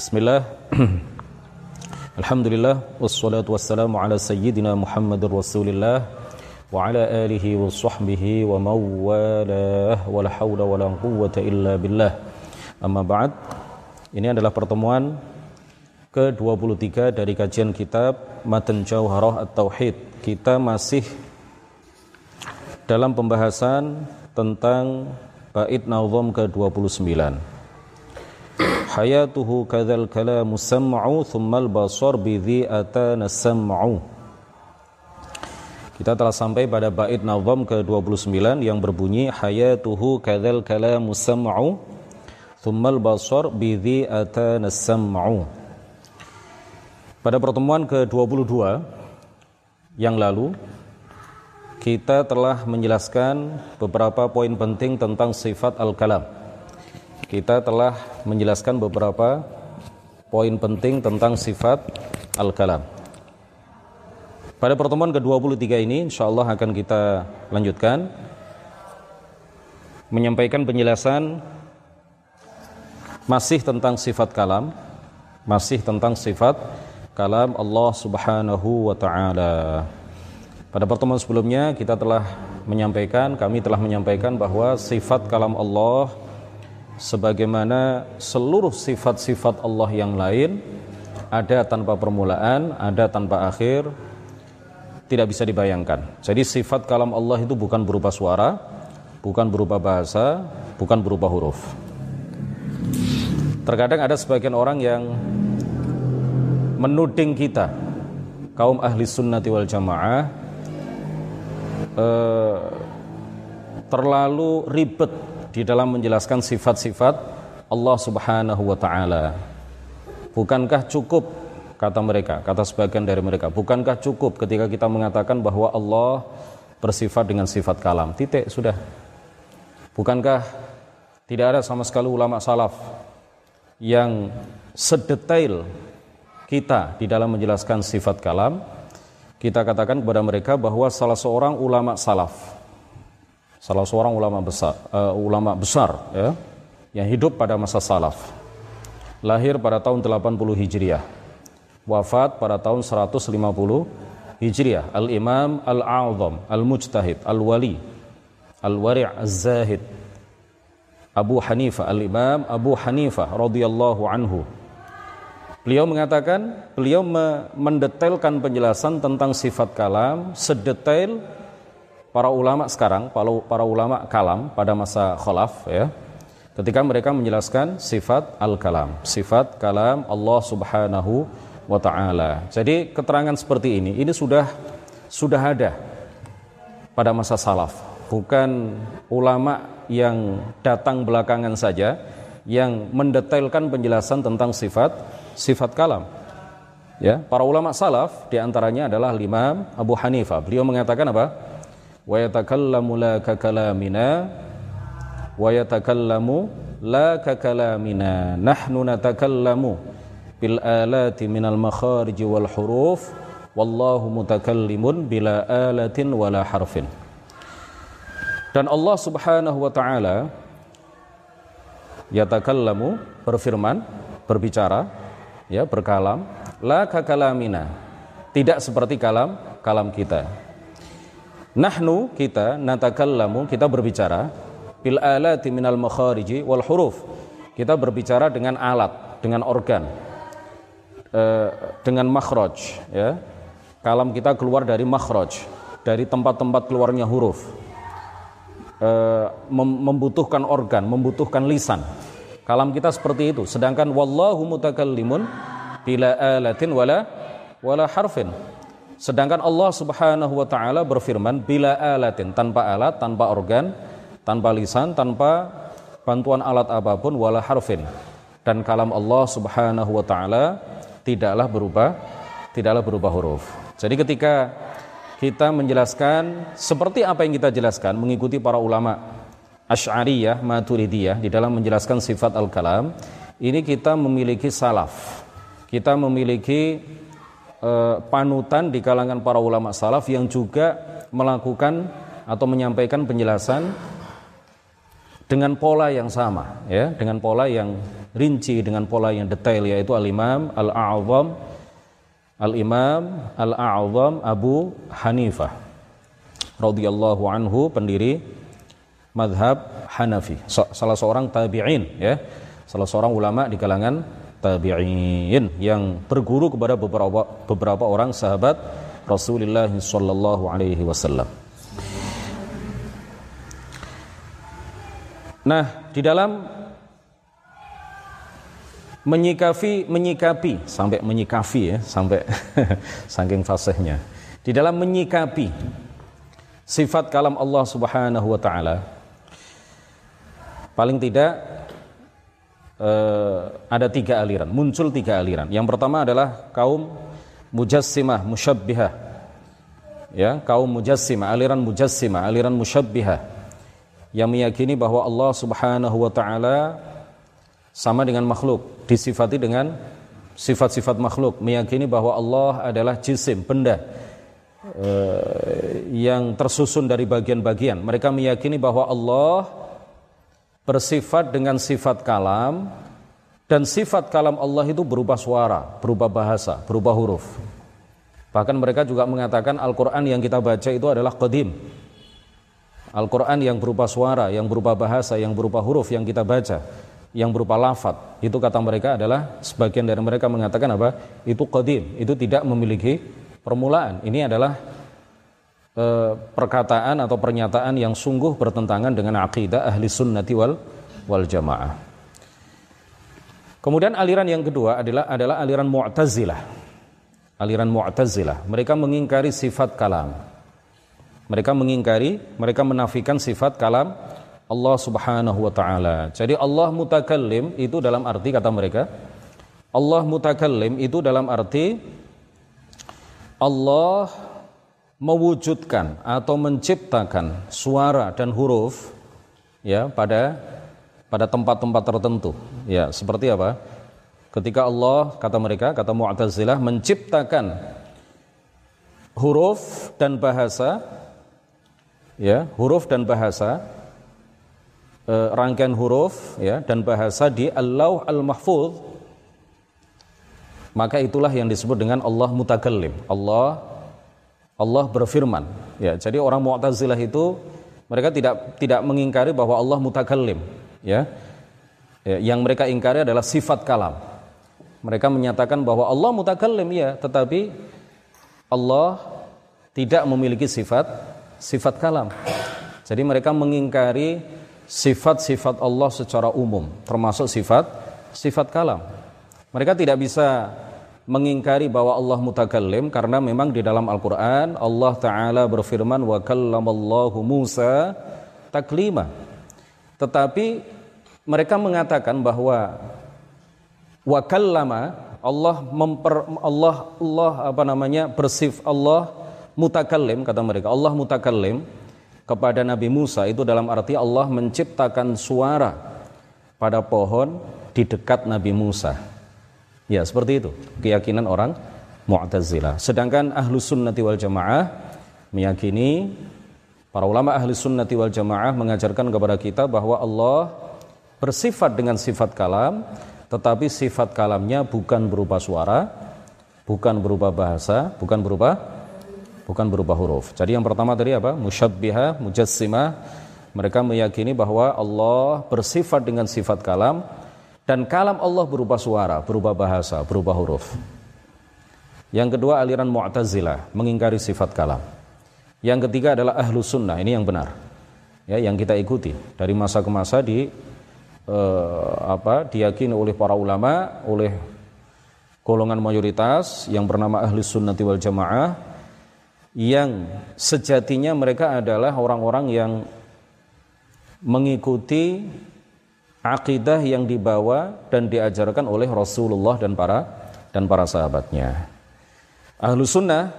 Bismillah. Alhamdulillah Wassalatu wassalamu ala sayyidina Muhammadur Rasulillah Wa ala alihi wa sahbihi wa mawalah Wa la hawla wa la quwwata illa billah. Amma ba'd. Ini adalah pertemuan ke-23 dari kajian kitab Matan Jauharah At-Tauhid. Kita masih dalam pembahasan tentang bait nazam ke-29 hayatuhu kadzal kalamu sam'u thummal basar bidhi atana sam'u. Kita telah sampai pada bait nazam ke-29 yang berbunyi hayatuhu kadzal kalamu sam'u thummal basar bidhi atana sam'u. Pada pertemuan ke-22 yang lalu kita telah menjelaskan beberapa poin penting tentang sifat al-kalam kita telah menjelaskan beberapa poin penting tentang sifat al-kalam. Pada pertemuan ke-23 ini insya Allah akan kita lanjutkan menyampaikan penjelasan masih tentang sifat kalam, masih tentang sifat kalam Allah Subhanahu wa taala. Pada pertemuan sebelumnya kita telah menyampaikan, kami telah menyampaikan bahwa sifat kalam Allah sebagaimana seluruh sifat-sifat Allah yang lain ada tanpa permulaan, ada tanpa akhir, tidak bisa dibayangkan. Jadi sifat kalam Allah itu bukan berupa suara, bukan berupa bahasa, bukan berupa huruf. Terkadang ada sebagian orang yang menuding kita, kaum ahli sunnati wal jamaah, eh, terlalu ribet di dalam menjelaskan sifat-sifat Allah Subhanahu wa taala. Bukankah cukup kata mereka, kata sebagian dari mereka, bukankah cukup ketika kita mengatakan bahwa Allah bersifat dengan sifat kalam? Titik sudah. Bukankah tidak ada sama sekali ulama salaf yang sedetail kita di dalam menjelaskan sifat kalam? Kita katakan kepada mereka bahwa salah seorang ulama salaf salah seorang ulama besar, uh, ulama besar ya, yang hidup pada masa salaf. Lahir pada tahun 80 Hijriah. Wafat pada tahun 150 Hijriah. Al-Imam Al-A'zam, Al-Mujtahid, Al-Wali, Al-Wari' Az-Zahid. Abu Hanifah, Al-Imam Abu Hanifah radhiyallahu anhu. Beliau mengatakan, beliau mendetailkan penjelasan tentang sifat kalam sedetail para ulama sekarang, para, ulama kalam pada masa khalaf ya, ketika mereka menjelaskan sifat al-kalam, sifat kalam Allah Subhanahu wa taala. Jadi keterangan seperti ini ini sudah sudah ada pada masa salaf, bukan ulama yang datang belakangan saja yang mendetailkan penjelasan tentang sifat sifat kalam. Ya, para ulama salaf di antaranya adalah Imam Abu Hanifah. Beliau mengatakan apa? Wa yatakallamu la kakalamina wa yatakallamu la kakalamina nahnu natakallamu bil alati minal makharij wal huruf wallahu mutakallimun bila alatin wala harfin dan Allah Subhanahu wa taala yatakallamu berfirman berbicara ya berkalam la kakalamina tidak seperti kalam kalam kita Nahnu kita natakallamu kita berbicara bil alati minal makhariji wal huruf. Kita berbicara dengan alat, dengan organ. E, dengan makhraj ya. Kalam kita keluar dari makhraj, dari tempat-tempat keluarnya huruf. E, mem membutuhkan organ, membutuhkan lisan. Kalam kita seperti itu. Sedangkan wallahu mutakallimun bila alatin wala wala harfin. Sedangkan Allah Subhanahu wa taala berfirman bila alatin tanpa alat, tanpa organ, tanpa lisan, tanpa bantuan alat apa pun wala harfin. Dan kalam Allah Subhanahu wa taala tidaklah berubah tidaklah berubah huruf. Jadi ketika kita menjelaskan seperti apa yang kita jelaskan mengikuti para ulama Asy'ariyah, Maturidiyah di dalam menjelaskan sifat al-kalam, ini kita memiliki salaf. Kita memiliki panutan di kalangan para ulama salaf yang juga melakukan atau menyampaikan penjelasan dengan pola yang sama ya dengan pola yang rinci dengan pola yang detail yaitu Al-Imam Al-A'zam Al-Imam Al-A'zam Abu Hanifah radhiyallahu anhu pendiri madhab Hanafi salah seorang tabi'in ya salah seorang ulama di kalangan tabi'in yang berguru kepada beberapa beberapa orang sahabat Rasulullah sallallahu alaihi wasallam Nah, di dalam menyikapi menyikapi sampai menyikapi ya, sampai saking fasihnya. Di dalam menyikapi sifat kalam Allah Subhanahu wa taala paling tidak eh, ada tiga aliran, muncul tiga aliran. Yang pertama adalah kaum mujassimah, musyabbihah. Ya, kaum mujassimah, aliran mujassimah, aliran musyabbihah yang meyakini bahwa Allah Subhanahu wa taala sama dengan makhluk, disifati dengan sifat-sifat makhluk, meyakini bahwa Allah adalah jisim, benda uh, yang tersusun dari bagian-bagian. Mereka meyakini bahwa Allah bersifat dengan sifat kalam dan sifat kalam Allah itu berupa suara, berupa bahasa, berupa huruf. Bahkan mereka juga mengatakan Al-Quran yang kita baca itu adalah qadim, Al-Quran yang berupa suara, yang berupa bahasa, yang berupa huruf yang kita baca, yang berupa lafat, itu kata mereka adalah sebagian dari mereka mengatakan apa? Itu qadim, itu tidak memiliki permulaan. Ini adalah e, perkataan atau pernyataan yang sungguh bertentangan dengan akidah ahli sunnati wal, wal jamaah. Kemudian aliran yang kedua adalah adalah aliran Mu'tazilah. Aliran Mu'tazilah. Mereka mengingkari sifat kalam. Mereka mengingkari, mereka menafikan sifat kalam Allah Subhanahu wa taala. Jadi Allah mutakallim itu dalam arti kata mereka Allah mutakallim itu dalam arti Allah mewujudkan atau menciptakan suara dan huruf ya pada pada tempat-tempat tertentu. Ya, seperti apa? Ketika Allah kata mereka, kata Mu'tazilah menciptakan huruf dan bahasa ya huruf dan bahasa e, rangkaian huruf ya dan bahasa di Allah al-Mahfuz maka itulah yang disebut dengan Allah mutakallim Allah Allah berfirman ya jadi orang Mu'tazilah itu mereka tidak tidak mengingkari bahwa Allah mutakallim ya, ya yang mereka ingkari adalah sifat kalam mereka menyatakan bahwa Allah mutakallim ya tetapi Allah tidak memiliki sifat sifat kalam. Jadi mereka mengingkari sifat-sifat Allah secara umum, termasuk sifat sifat kalam. Mereka tidak bisa mengingkari bahwa Allah mutakallim karena memang di dalam Al-Qur'an Allah taala berfirman wa kallamallahu Musa taklima. Tetapi mereka mengatakan bahwa wa kallama Allah memper Allah Allah apa namanya bersif Allah mutakallim kata mereka Allah mutakallim kepada Nabi Musa itu dalam arti Allah menciptakan suara pada pohon di dekat Nabi Musa ya seperti itu keyakinan orang Mu'tazilah sedangkan ahlu sunnati wal jamaah meyakini para ulama ahli sunnati wal jamaah mengajarkan kepada kita bahwa Allah bersifat dengan sifat kalam tetapi sifat kalamnya bukan berupa suara bukan berupa bahasa bukan berupa bukan berupa huruf. Jadi yang pertama tadi apa? Musyabbiha, mujassimah. Mereka meyakini bahwa Allah bersifat dengan sifat kalam dan kalam Allah berupa suara, berupa bahasa, berupa huruf. Yang kedua aliran Mu'tazilah, mengingkari sifat kalam. Yang ketiga adalah ahlu sunnah, ini yang benar. Ya, yang kita ikuti dari masa ke masa di eh, apa diyakini oleh para ulama, oleh golongan mayoritas yang bernama ahli sunnati wal jamaah yang sejatinya mereka adalah orang-orang yang mengikuti akidah yang dibawa dan diajarkan oleh Rasulullah dan para dan para sahabatnya. Ahlu sunnah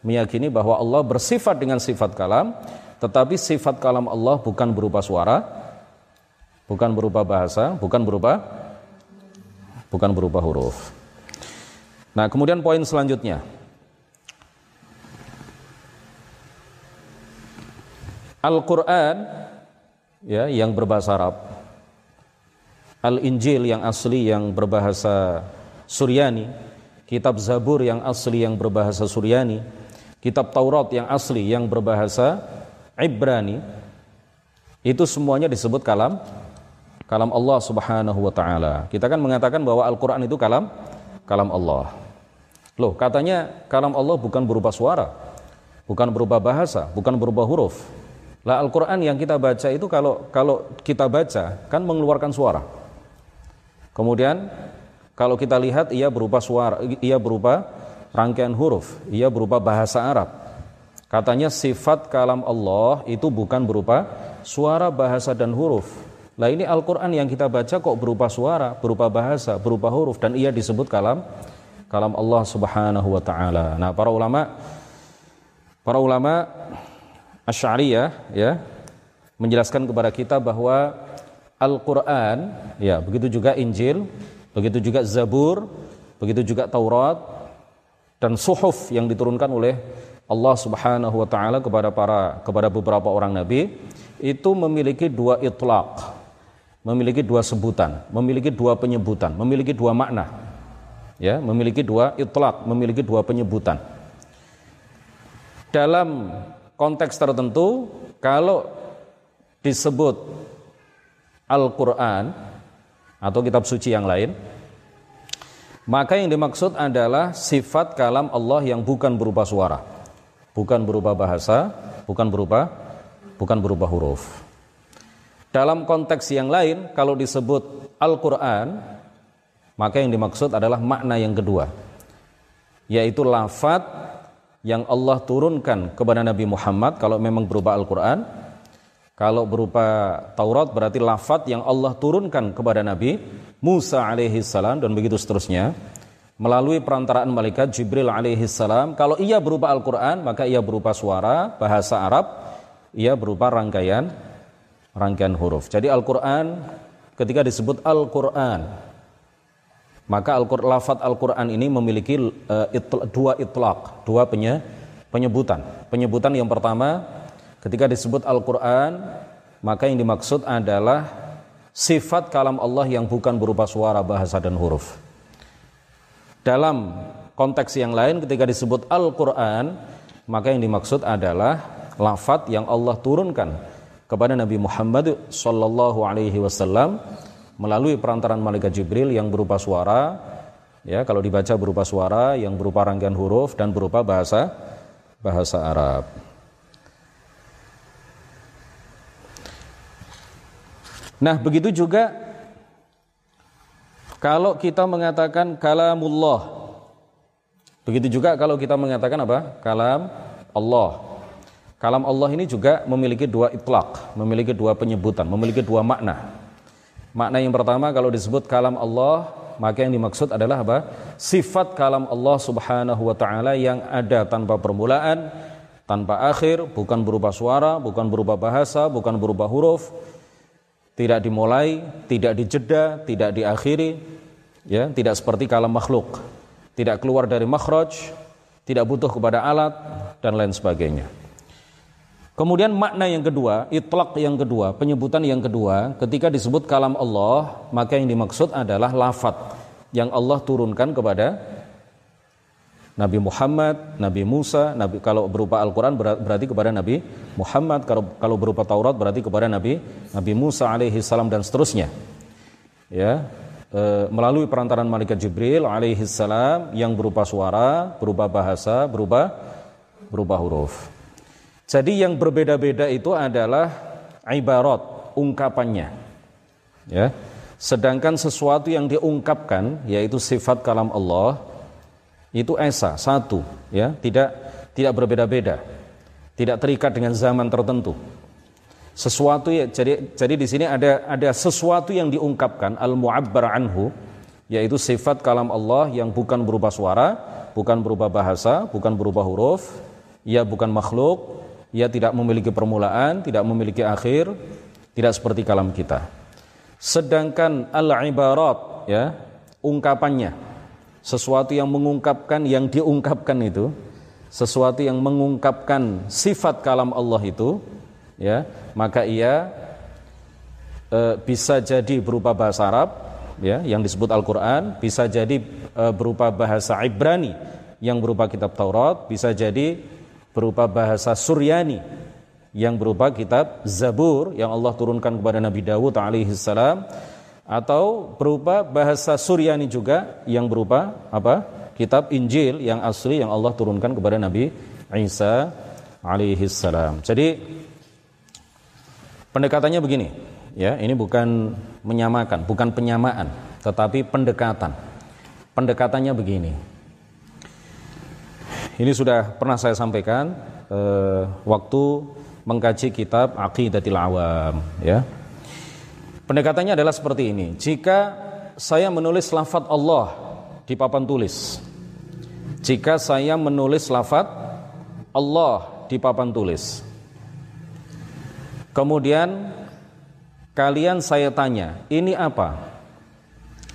meyakini bahwa Allah bersifat dengan sifat kalam, tetapi sifat kalam Allah bukan berupa suara, bukan berupa bahasa, bukan berupa bukan berupa huruf. Nah, kemudian poin selanjutnya, Al-Quran ya, yang berbahasa Arab Al-Injil yang asli yang berbahasa Suryani, kitab Zabur yang asli yang berbahasa Suryani, kitab Taurat yang asli yang berbahasa Ibrani, itu semuanya disebut kalam kalam Allah Subhanahu wa taala. Kita kan mengatakan bahwa Al-Qur'an itu kalam kalam Allah. Loh, katanya kalam Allah bukan berupa suara, bukan berupa bahasa, bukan berupa huruf. Lah Al-Qur'an yang kita baca itu kalau kalau kita baca kan mengeluarkan suara. Kemudian kalau kita lihat ia berupa suara, ia berupa rangkaian huruf, ia berupa bahasa Arab. Katanya sifat kalam Allah itu bukan berupa suara, bahasa dan huruf. Lah ini Al-Qur'an yang kita baca kok berupa suara, berupa bahasa, berupa huruf dan ia disebut kalam kalam Allah Subhanahu wa taala. Nah, para ulama para ulama Asy'ariyah ya menjelaskan kepada kita bahwa Al-Quran, ya begitu juga Injil, begitu juga Zabur, begitu juga Taurat, dan suhuf yang diturunkan oleh Allah Subhanahu wa taala kepada para kepada beberapa orang nabi itu memiliki dua itlaq, memiliki dua sebutan, memiliki dua penyebutan, memiliki dua makna. Ya, memiliki dua itlaq, memiliki dua penyebutan. Dalam konteks tertentu kalau disebut Al-Quran atau kitab suci yang lain, maka yang dimaksud adalah sifat kalam Allah yang bukan berupa suara, bukan berupa bahasa, bukan berupa bukan berupa huruf. Dalam konteks yang lain, kalau disebut Al-Quran, maka yang dimaksud adalah makna yang kedua, yaitu lafat yang Allah turunkan kepada Nabi Muhammad kalau memang berupa Al-Quran, kalau berupa Taurat berarti lafat yang Allah turunkan kepada Nabi Musa alaihi salam dan begitu seterusnya melalui perantaraan malaikat Jibril alaihi salam. Kalau ia berupa Al-Qur'an maka ia berupa suara bahasa Arab, ia berupa rangkaian rangkaian huruf. Jadi Al-Qur'an ketika disebut Al-Qur'an maka al lafat Al-Qur'an ini memiliki uh, itla, dua itlaq, dua penyebutan. Penyebutan yang pertama Ketika disebut Al-Quran, maka yang dimaksud adalah sifat kalam Allah yang bukan berupa suara, bahasa, dan huruf. Dalam konteks yang lain ketika disebut Al-Quran, maka yang dimaksud adalah lafat yang Allah turunkan kepada Nabi Muhammad Sallallahu Alaihi Wasallam melalui perantaran malaikat Jibril yang berupa suara, ya kalau dibaca berupa suara, yang berupa rangkaian huruf dan berupa bahasa bahasa Arab. Nah, begitu juga kalau kita mengatakan kalamullah. Begitu juga kalau kita mengatakan apa? Kalam Allah. Kalam Allah ini juga memiliki dua itlaq, memiliki dua penyebutan, memiliki dua makna. Makna yang pertama kalau disebut kalam Allah, maka yang dimaksud adalah apa? Sifat kalam Allah Subhanahu wa taala yang ada tanpa permulaan, tanpa akhir, bukan berupa suara, bukan berupa bahasa, bukan berupa huruf, tidak dimulai, tidak dijeda, tidak diakhiri, ya, tidak seperti kalam makhluk, tidak keluar dari makhraj, tidak butuh kepada alat dan lain sebagainya. Kemudian makna yang kedua, itlaq yang kedua, penyebutan yang kedua, ketika disebut kalam Allah, maka yang dimaksud adalah lafat yang Allah turunkan kepada Nabi Muhammad, Nabi Musa, Nabi kalau berupa Al-Qur'an berarti kepada Nabi Muhammad, kalau kalau berupa Taurat berarti kepada Nabi Nabi Musa alaihi salam dan seterusnya. Ya, e, melalui perantaran malaikat Jibril alaihi salam yang berupa suara, berupa bahasa, berupa berupa huruf. Jadi yang berbeda-beda itu adalah ibarat, ungkapannya. Ya. Sedangkan sesuatu yang diungkapkan yaitu sifat kalam Allah itu esa satu ya. Tidak tidak berbeda-beda. Tidak terikat dengan zaman tertentu. Sesuatu ya jadi jadi di sini ada ada sesuatu yang diungkapkan al muabbar anhu yaitu sifat kalam Allah yang bukan berupa suara bukan berupa bahasa bukan berupa huruf ia bukan makhluk ia tidak memiliki permulaan tidak memiliki akhir tidak seperti kalam kita. Sedangkan al ibarat ya ungkapannya sesuatu yang mengungkapkan yang diungkapkan itu sesuatu yang mengungkapkan sifat kalam Allah itu ya maka ia e, bisa jadi berupa bahasa Arab ya yang disebut Al-Qur'an, bisa jadi e, berupa bahasa Ibrani yang berupa kitab Taurat, bisa jadi berupa bahasa Suryani yang berupa kitab Zabur yang Allah turunkan kepada Nabi Dawud alaihi salam atau berupa bahasa Suryani juga yang berupa apa? kitab Injil yang asli yang Allah turunkan kepada Nabi Isa alaihi salam. Jadi pendekatannya begini, ya, ini bukan menyamakan, bukan penyamaan, tetapi pendekatan. Pendekatannya begini. Ini sudah pernah saya sampaikan eh, waktu mengkaji kitab Aqidatil Awam, ya. Pendekatannya adalah seperti ini. Jika saya menulis lafaz Allah di papan tulis. Jika saya menulis lafaz Allah di papan tulis. Kemudian kalian saya tanya, ini apa?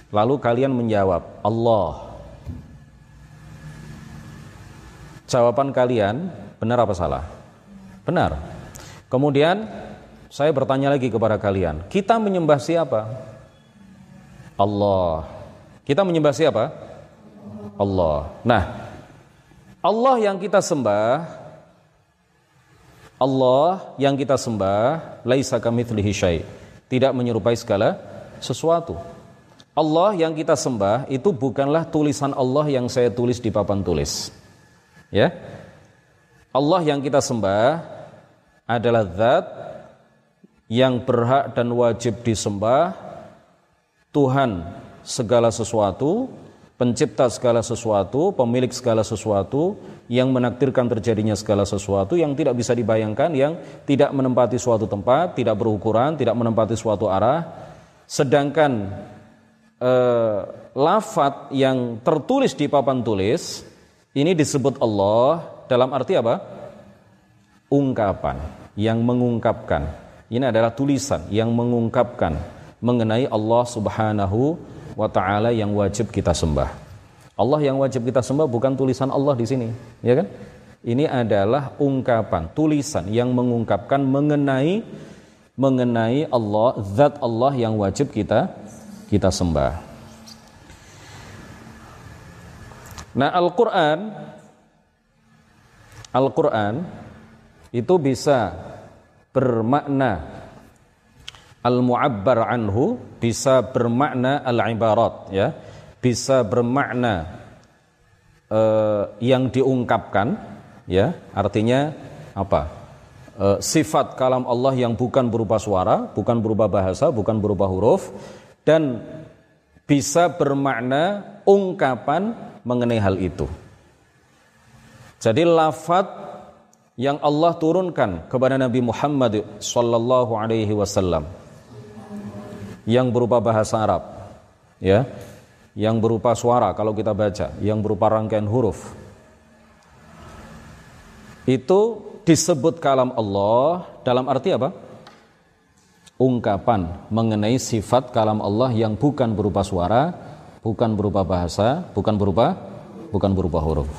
Lalu kalian menjawab, Allah. Jawaban kalian benar apa salah? Benar. Kemudian saya bertanya lagi kepada kalian, kita menyembah siapa? Allah. Kita menyembah siapa? Allah. Nah, Allah yang kita sembah Allah yang kita sembah laisa kamitslihi syai. Tidak menyerupai segala sesuatu. Allah yang kita sembah itu bukanlah tulisan Allah yang saya tulis di papan tulis. Ya. Allah yang kita sembah adalah zat yang berhak dan wajib disembah Tuhan segala sesuatu, pencipta segala sesuatu, pemilik segala sesuatu, yang menakdirkan terjadinya segala sesuatu yang tidak bisa dibayangkan, yang tidak menempati suatu tempat, tidak berukuran, tidak menempati suatu arah. Sedangkan eh, lafat yang tertulis di papan tulis ini disebut Allah dalam arti apa? Ungkapan yang mengungkapkan. Ini adalah tulisan yang mengungkapkan mengenai Allah Subhanahu wa taala yang wajib kita sembah. Allah yang wajib kita sembah bukan tulisan Allah di sini, ya kan? Ini adalah ungkapan, tulisan yang mengungkapkan mengenai mengenai Allah, zat Allah yang wajib kita kita sembah. Nah, Al-Qur'an Al-Qur'an itu bisa bermakna al-mu'abbar anhu bisa bermakna al-ibarat ya. Bisa bermakna uh, yang diungkapkan ya. Artinya apa? Uh, sifat kalam Allah yang bukan berupa suara bukan berupa bahasa bukan berupa huruf dan bisa bermakna ungkapan mengenai hal itu. Jadi lafat yang Allah turunkan kepada Nabi Muhammad sallallahu alaihi wasallam. Yang berupa bahasa Arab ya. Yang berupa suara kalau kita baca yang berupa rangkaian huruf. Itu disebut kalam Allah dalam arti apa? Ungkapan mengenai sifat kalam Allah yang bukan berupa suara bukan berupa bahasa bukan berupa bukan berupa huruf.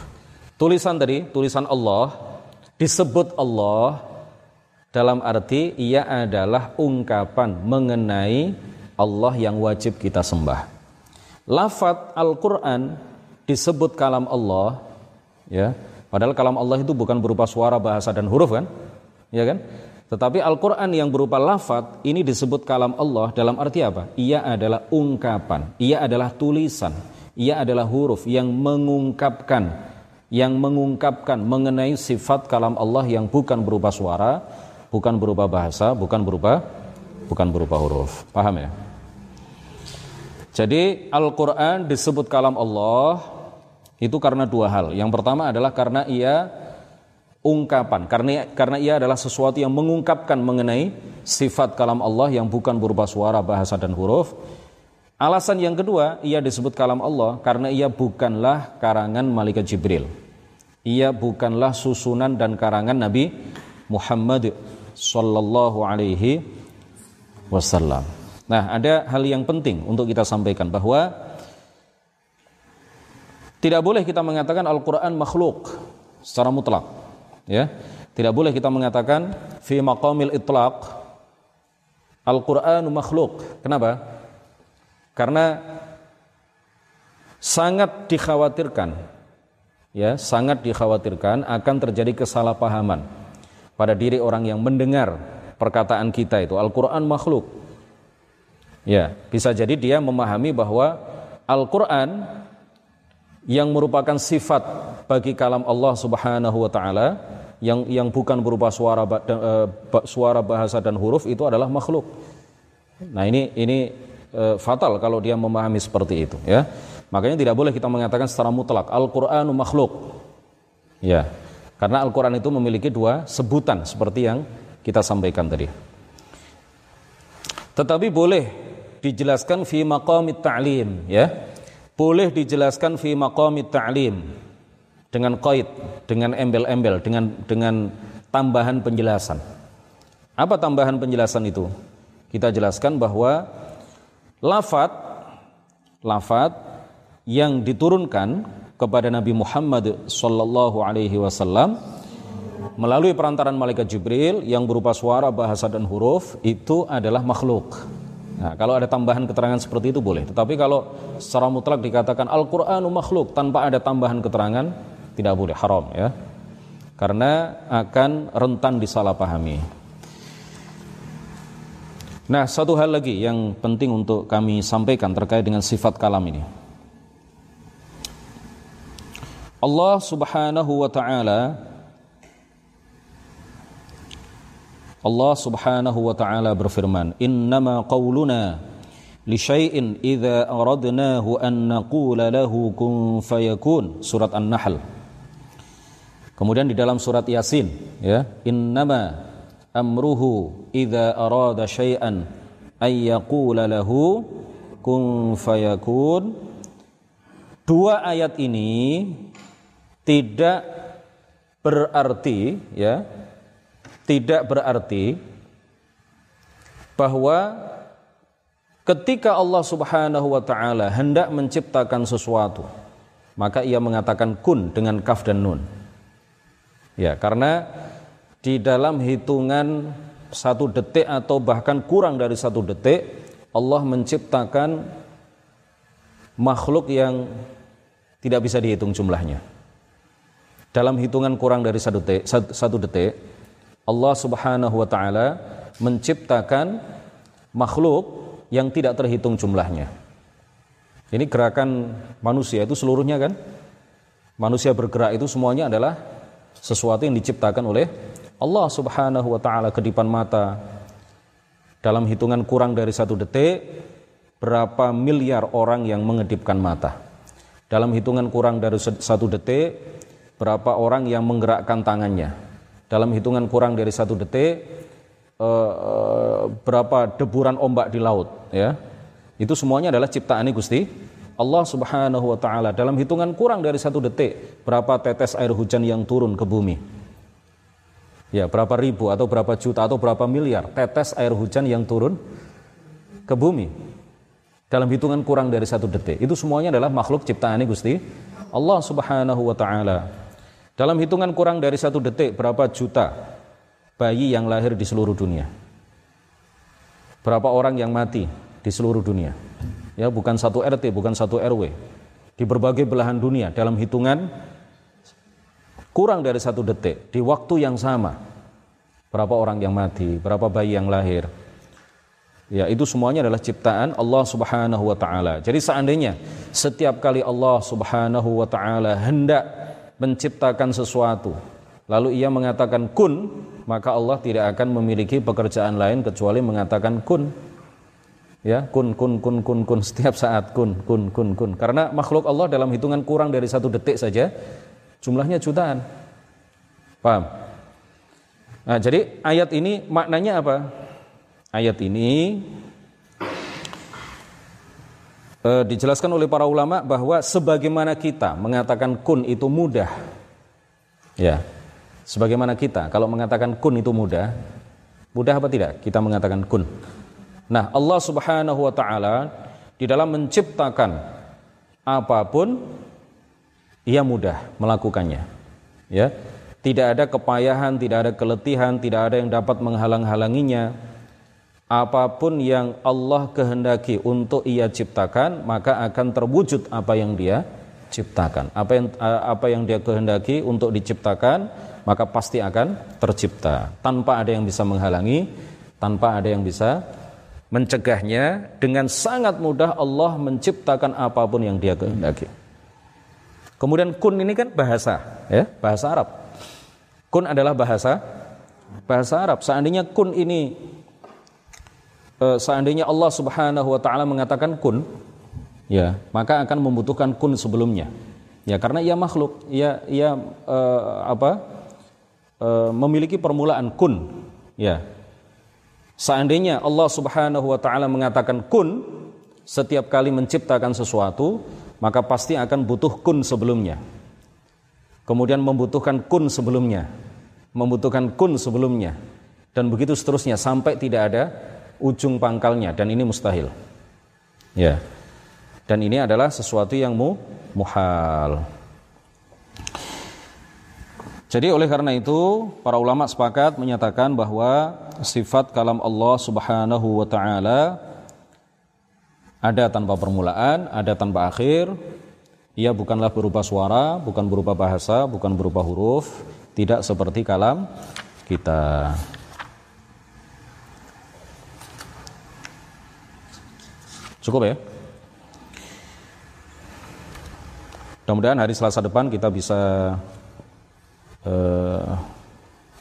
Tulisan tadi tulisan Allah disebut Allah dalam arti ia adalah ungkapan mengenai Allah yang wajib kita sembah. Lafat Al-Quran disebut kalam Allah, ya. Padahal kalam Allah itu bukan berupa suara, bahasa dan huruf kan, ya kan? Tetapi Al-Quran yang berupa lafat ini disebut kalam Allah dalam arti apa? Ia adalah ungkapan, ia adalah tulisan, ia adalah huruf yang mengungkapkan, yang mengungkapkan mengenai sifat kalam Allah yang bukan berupa suara, bukan berupa bahasa, bukan berupa bukan berupa huruf. Paham ya? Jadi Al-Quran disebut kalam Allah itu karena dua hal. Yang pertama adalah karena ia ungkapan, karena karena ia adalah sesuatu yang mengungkapkan mengenai sifat kalam Allah yang bukan berupa suara, bahasa dan huruf. Alasan yang kedua, ia disebut kalam Allah karena ia bukanlah karangan malaikat Jibril. Ia bukanlah susunan dan karangan Nabi Muhammad sallallahu alaihi wasallam. Nah, ada hal yang penting untuk kita sampaikan bahwa tidak boleh kita mengatakan Al-Qur'an makhluk secara mutlak. Ya. Tidak boleh kita mengatakan fi maqamil itlaq Al-Qur'an makhluk. Kenapa? Karena sangat dikhawatirkan ya, sangat dikhawatirkan akan terjadi kesalahpahaman pada diri orang yang mendengar perkataan kita itu Al-Qur'an makhluk. Ya, bisa jadi dia memahami bahwa Al-Qur'an yang merupakan sifat bagi kalam Allah Subhanahu wa taala yang yang bukan berupa suara uh, suara bahasa dan huruf itu adalah makhluk. Nah, ini ini uh, fatal kalau dia memahami seperti itu ya. Makanya tidak boleh kita mengatakan secara mutlak Al-Qur'anu makhluk. Ya. Karena Al-Qur'an itu memiliki dua sebutan seperti yang kita sampaikan tadi. Tetapi boleh dijelaskan fi maqamit ta'lim ya. Boleh dijelaskan fi maqamit ta'lim dengan qaid, dengan embel-embel, dengan dengan tambahan penjelasan. Apa tambahan penjelasan itu? Kita jelaskan bahwa lafat lafat yang diturunkan kepada Nabi Muhammad sallallahu alaihi wasallam melalui perantaran malaikat Jibril yang berupa suara, bahasa dan huruf itu adalah makhluk. Nah, kalau ada tambahan keterangan seperti itu boleh. Tetapi kalau secara mutlak dikatakan Al-Qur'anu makhluk tanpa ada tambahan keterangan tidak boleh haram ya karena akan rentan disalahpahami nah satu hal lagi yang penting untuk kami sampaikan terkait dengan sifat kalam ini. Allah subhanahu wa ta'ala Allah subhanahu wa ta'ala berfirman innama qawluna li syai'in idza aradnahu an naqula lahu kun fayakun. Surat an-nahl. Kemudian di dalam surat Yasin ya, innama amruhu idza arada syai'an ay yaqula lahu kun fayakun. Dua ayat ini tidak berarti ya, tidak berarti bahwa ketika Allah Subhanahu wa taala hendak menciptakan sesuatu, maka ia mengatakan kun dengan kaf dan nun. Ya, karena di dalam hitungan satu detik atau bahkan kurang dari satu detik Allah menciptakan makhluk yang tidak bisa dihitung jumlahnya. Dalam hitungan kurang dari satu detik, satu detik Allah Subhanahu wa taala menciptakan makhluk yang tidak terhitung jumlahnya. Ini gerakan manusia itu seluruhnya kan? Manusia bergerak itu semuanya adalah sesuatu yang diciptakan oleh Allah Subhanahu wa taala kedipan mata. Dalam hitungan kurang dari satu detik berapa miliar orang yang mengedipkan mata? Dalam hitungan kurang dari satu detik berapa orang yang menggerakkan tangannya? Dalam hitungan kurang dari satu detik eh, eh, berapa deburan ombak di laut ya? Itu semuanya adalah ciptaan Gusti. Allah Subhanahu wa taala dalam hitungan kurang dari satu detik berapa tetes air hujan yang turun ke bumi. Ya, berapa ribu atau berapa juta atau berapa miliar tetes air hujan yang turun ke bumi. Dalam hitungan kurang dari satu detik. Itu semuanya adalah makhluk ciptaan Gusti Allah Subhanahu wa taala. Dalam hitungan kurang dari satu detik berapa juta bayi yang lahir di seluruh dunia. Berapa orang yang mati di seluruh dunia ya bukan satu RT, bukan satu RW, di berbagai belahan dunia dalam hitungan kurang dari satu detik di waktu yang sama. Berapa orang yang mati, berapa bayi yang lahir. Ya, itu semuanya adalah ciptaan Allah Subhanahu wa taala. Jadi seandainya setiap kali Allah Subhanahu wa taala hendak menciptakan sesuatu, lalu ia mengatakan kun, maka Allah tidak akan memiliki pekerjaan lain kecuali mengatakan kun ya kun kun kun kun kun setiap saat kun kun kun kun karena makhluk Allah dalam hitungan kurang dari satu detik saja jumlahnya jutaan. Paham? Nah jadi ayat ini maknanya apa? Ayat ini e, dijelaskan oleh para ulama bahwa sebagaimana kita mengatakan kun itu mudah. Ya sebagaimana kita kalau mengatakan kun itu mudah mudah apa tidak? Kita mengatakan kun. Nah, Allah Subhanahu wa taala di dalam menciptakan apa pun ia mudah melakukannya. Ya. Tidak ada kepayahan, tidak ada keletihan, tidak ada yang dapat menghalang-halanginya. apa pun yang Allah kehendaki untuk ia ciptakan maka akan terwujud apa yang dia ciptakan apa yang apa yang dia kehendaki untuk diciptakan maka pasti akan tercipta tanpa ada yang bisa menghalangi tanpa ada yang bisa mencegahnya dengan sangat mudah Allah menciptakan apa pun yang dia kehendaki kemudian kun ini kan bahasa ya bahasa Arab kun adalah bahasa bahasa Arab. Seandainya kun ini uh, seandainya Allah Subhanahu wa taala mengatakan kun, ya, maka akan membutuhkan kun sebelumnya. Ya, karena ia makhluk, ia ia uh, apa? Uh, memiliki permulaan kun. Ya. Seandainya Allah Subhanahu wa taala mengatakan kun setiap kali menciptakan sesuatu, maka pasti akan butuh kun sebelumnya. Kemudian membutuhkan kun sebelumnya membutuhkan kun sebelumnya dan begitu seterusnya sampai tidak ada ujung pangkalnya dan ini mustahil. Ya. Dan ini adalah sesuatu yang mu, muhal. Jadi oleh karena itu para ulama sepakat menyatakan bahwa sifat kalam Allah Subhanahu wa taala ada tanpa permulaan, ada tanpa akhir. Ia bukanlah berupa suara, bukan berupa bahasa, bukan berupa huruf, tidak seperti kalam kita. Cukup ya? Mudah-mudahan hari Selasa depan kita bisa uh,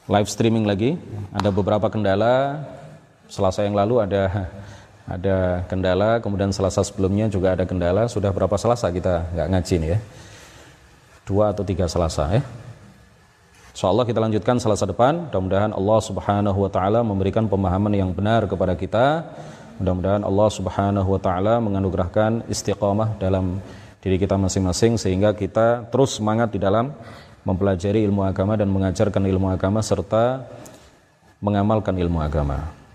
live streaming lagi. Ada beberapa kendala. Selasa yang lalu ada ada kendala, kemudian Selasa sebelumnya juga ada kendala. Sudah berapa Selasa kita nggak ngaji nih ya? Dua atau tiga Selasa ya? InsyaAllah kita lanjutkan selasa depan. Mudah-mudahan Allah subhanahu wa ta'ala memberikan pemahaman yang benar kepada kita. Mudah-mudahan Allah subhanahu wa ta'ala menganugerahkan istiqamah dalam diri kita masing-masing sehingga kita terus semangat di dalam mempelajari ilmu agama dan mengajarkan ilmu agama serta mengamalkan ilmu agama.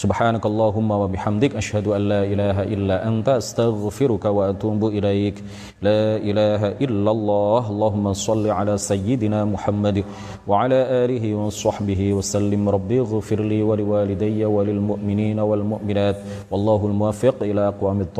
Subhanakallahumma wa bihamdik asyhadu an la ilaha illa anta astaghfiruka wa atubu ilaik. La ilaha illallah. Allahumma salli ala sayyidina Muhammad wa ala alihi wa sahbihi wa sallim. Rabbi ighfir li wa liwalidayya wa lil mu'minina wal mu'minat. Wallahu al-muwaffiq ila aqwamit